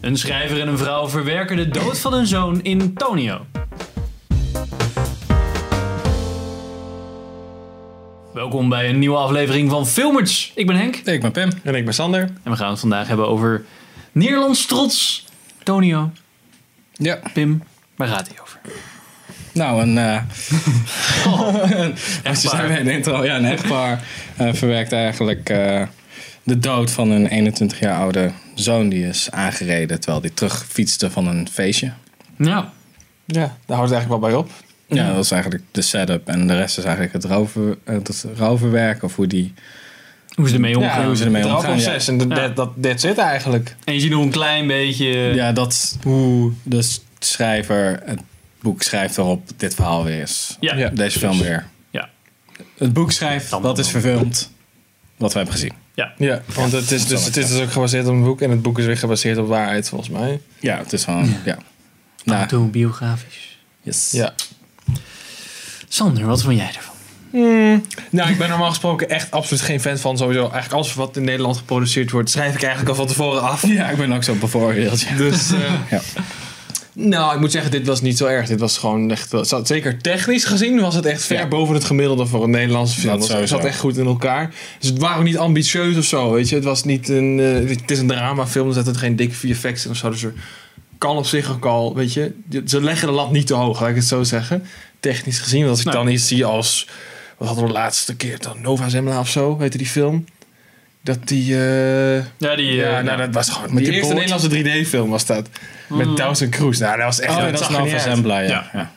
Een schrijver en een vrouw verwerken de dood van hun zoon in Tonio. Welkom bij een nieuwe aflevering van Filmers. Ik ben Henk Ik ben Pim. En ik ben Sander. en we gaan het vandaag hebben over Nederlands trots. Tonio, Ja, Pim, waar gaat hij over? nou een... eh Echt je zei bij de intro, ja, een echtpaar eh, verwerkt eigenlijk eh, de dood van een 21 jaar oude zoon die is aangereden terwijl hij terugfietste van een feestje. Ja, Ja, daar houdt het eigenlijk wel bij op. Ja, dat is eigenlijk de setup en de rest is eigenlijk het, rouwver, eh, het rouwverwerk of hoe die... hoe ze ermee Ja, omgaan. hoe ze ermee het omgaan, rouwproces. En dat, Ja. dat, dat, that's it eigenlijk. En je ziet nog een klein beetje... Ja, dat hoe de schrijver het boek schrijft waarop dit verhaal weer is. Ja, Ja. Deze film weer. Ja. Het boek schrijft, wat is verfilmd, wat we hebben gezien. Ja, want het is, dus, het is dus ook gebaseerd op een boek. En het boek is weer gebaseerd op waarheid, volgens mij. Ja, het is gewoon, ja. Nou, Autobiografisch. yes. Ja. Sander, wat vond jij ervan? Nou, ik ben normaal gesproken echt absoluut geen fan van sowieso. Eigenlijk alles wat in Nederland geproduceerd wordt, schrijf ik eigenlijk al van tevoren af. Ja, ik ben ook zo bevoordeeld. Ja. Dus, eh, Ja. Nou, ik moet zeggen, dit was niet zo erg. Dit was gewoon echt, zeker technisch gezien was het echt ver Ja. boven het gemiddelde voor een Nederlandse film. Dat Het zat echt goed in elkaar. Dus het waren ook niet ambitieus of zo, weet je. Het was niet een, eh, het is een dramafilm, er zitten geen dikke VFX in of zo. Dus er kan op zich ook al, weet je, ze leggen de lat niet te hoog, laat ik het zo zeggen. Technisch gezien, want als ik dan iets zie als, wat hadden we de laatste keer dan, Nova Zembla of zo, heette die film. Dat die, eh, Ja, die... ja, eh, nou, dat was gewoon. Met die die eerste. Nederlandse 3D-film was dat. Met Dawson Cruise. Nou, dat was echt. Oh, dat dat is. Zembla, ja. Ja. ja.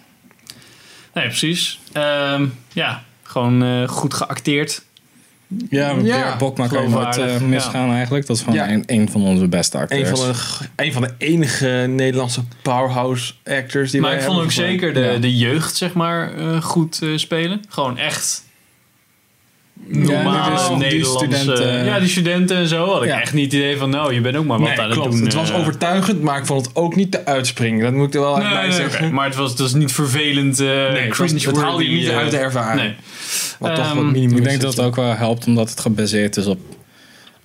Nee, precies. Ehm, ja, gewoon eh, goed geacteerd. Ja, met Ja, Bokma kan eh, misgaan eigenlijk. Dat is gewoon Ja. een, een van onze beste acteurs. Een van, de, een van de enige Nederlandse powerhouse actors die maar wij ik vond ook zeker de, Ja. de jeugd, zeg maar, goed spelen. Gewoon echt normale dus die Nederlandse... studenten- ja, die studenten en zo. Had ik Ja. echt niet het idee van, nou, je bent ook maar wat Nee, aan het doen. het was eh. overtuigend, maar ik vond het ook niet te uitspringen. Dat moet ik er wel Nee, even bij nee, zeggen. Maar het was, het was niet vervelend. eh Nee, het, was, het haalde je niet uit de eh, ervaring. Nee. Wat toch Ehm, wat minimum Ik denk dat het ook wel helpt omdat het gebaseerd is op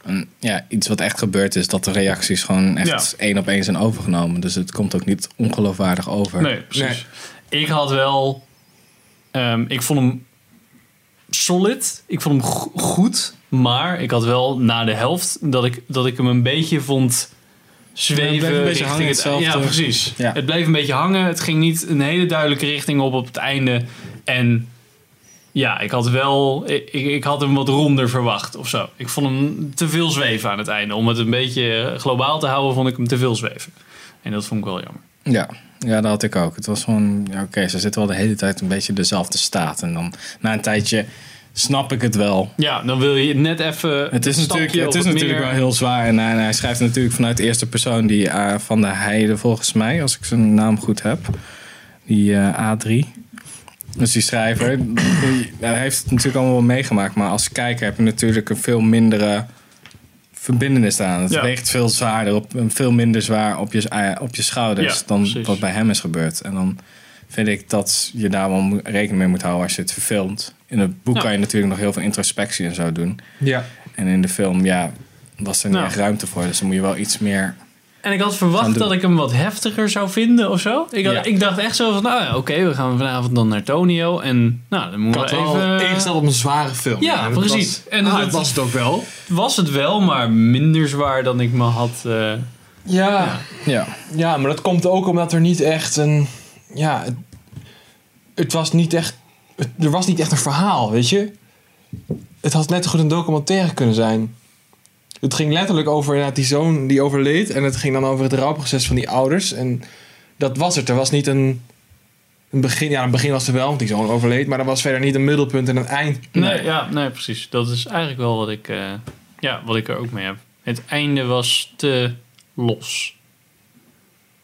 een, ja, iets wat echt gebeurd is. Dat de reacties gewoon echt één op één zijn overgenomen. Dus het komt ook niet ongeloofwaardig over. Nee, precies. Ik had wel... ehm, ik vond hem solid. Ik vond hem go- goed. Maar ik had wel na de helft dat ik, dat ik hem een beetje vond zweven. Ja, het bleef een beetje richting hangen, het, hetzelfde. Ja, precies. Ja. Het bleef een beetje hangen. Het ging niet een hele duidelijke richting op op het einde. En ja, ik had wel... Ik, ik had hem wat ronder verwacht of zo. Ik vond hem te veel zweven aan het einde. Om het een beetje globaal te houden, vond ik hem te veel zweven. En dat vond ik wel jammer. Ja, ja, dat had ik ook. Het was gewoon, ja, oké, ze zitten wel de hele tijd een beetje dezelfde staat. En dan na een tijdje snap ik het wel. Ja, dan wil je net even. Het is natuurlijk, het is natuurlijk meer- wel heel zwaar. En hij, en hij schrijft natuurlijk vanuit de eerste persoon die eh, van de Heide, volgens mij, als ik zijn naam goed heb. Die eh, A3. Dus die schrijver, die, hij heeft het natuurlijk allemaal wel meegemaakt. Maar als kijker heb je natuurlijk een veel mindere verbindenis aan. Het Ja. weegt veel zwaarder, op, veel minder zwaar op je, eh, op je schouders Ja, dan precies. wat bij hem is gebeurd. En dan vind ik dat je daar wel rekening mee moet houden als je het verfilmt. In het boek Ja. kan je natuurlijk nog heel veel introspectie en zo doen. Ja. En in de film, ja, was er niet Nou. echt ruimte voor. Dus dan moet je wel iets meer... En ik had verwacht dat ik hem wat heftiger zou vinden of zo. Ik, had, Ja. ik dacht echt zo van, nou ja, oké, we gaan vanavond dan naar Tonio. En nou, dan Ik moeten we even... ingesteld op een zware film. Ja, En het precies. Was, En dat- het was het ook wel. Was het wel, maar minder zwaar dan ik me had... eh, Ja. Ja, Ja, maar dat komt ook omdat er niet echt een. Ja, het, het was niet echt. het- er was niet echt een verhaal, weet je? Het had net zo goed een documentaire kunnen zijn. Het ging letterlijk over die zoon die overleed. En het ging dan over het rouwproces van die ouders. En dat was het. Er was niet een. Een begin, ja, een begin was er wel, want die zoon overleed. Maar er was verder niet een middelpunt en een eind. nee, ja, nee, precies. Dat is eigenlijk wel wat ik, eh, ja, wat ik er ook mee heb. Het einde was te los.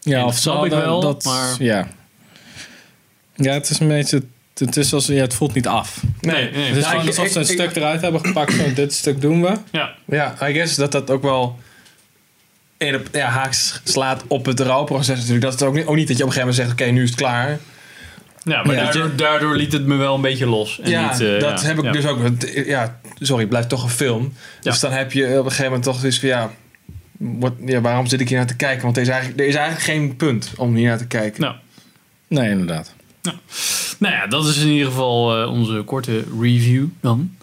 ja En of dat snap zo, ik dat- wel, dat, maar- Ja. ja, het is een beetje... Het, is als, ja, het voelt niet af. Nee, nee. Het is gewoon alsof ze een ik- stuk eruit hebben gepakt. Zo, dit stuk doen we. Ja, Ja, I guess dat dat ook wel een op, ja, haaks slaat op het rouwproces natuurlijk. Dat is ook niet, ook niet dat je op een gegeven moment zegt, oké, nu is het klaar. ja maar Ja. daardoor, daardoor liet het me wel een beetje los. En ja, niet, eh, dat ja, heb ik ja. dus ook. want, Ja, sorry, het blijft toch een film. Dus dan heb je op een gegeven moment toch dus van, ja, Wat, ja, waarom zit ik hier naar te kijken? Want er is eigenlijk, er is eigenlijk geen punt om hier naar te kijken. Nou, Nee, inderdaad. nou ja, dat is in ieder geval eh, onze korte review dan.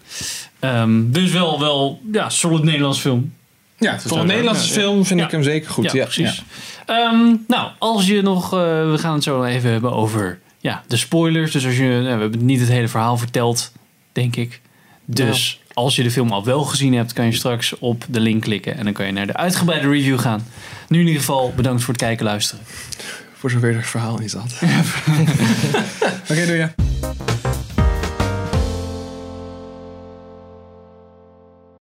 Ehm, dus wel, wel, ja, solid Nederlands film. Ja, Voor een Nederlandse Ja, film vind ja. ik hem zeker goed. Ja, precies. Ehm, nou, als je nog... eh, we gaan het zo even hebben over ja, de spoilers. Dus als je... nou, we hebben niet het hele verhaal verteld, denk ik. Dus als je de film al wel gezien hebt... kan je straks op de link klikken. En dan kan je naar de uitgebreide review gaan. Nu in ieder geval bedankt voor het kijken en luisteren. Voor zover er verhaal in zat. Oké, doe je.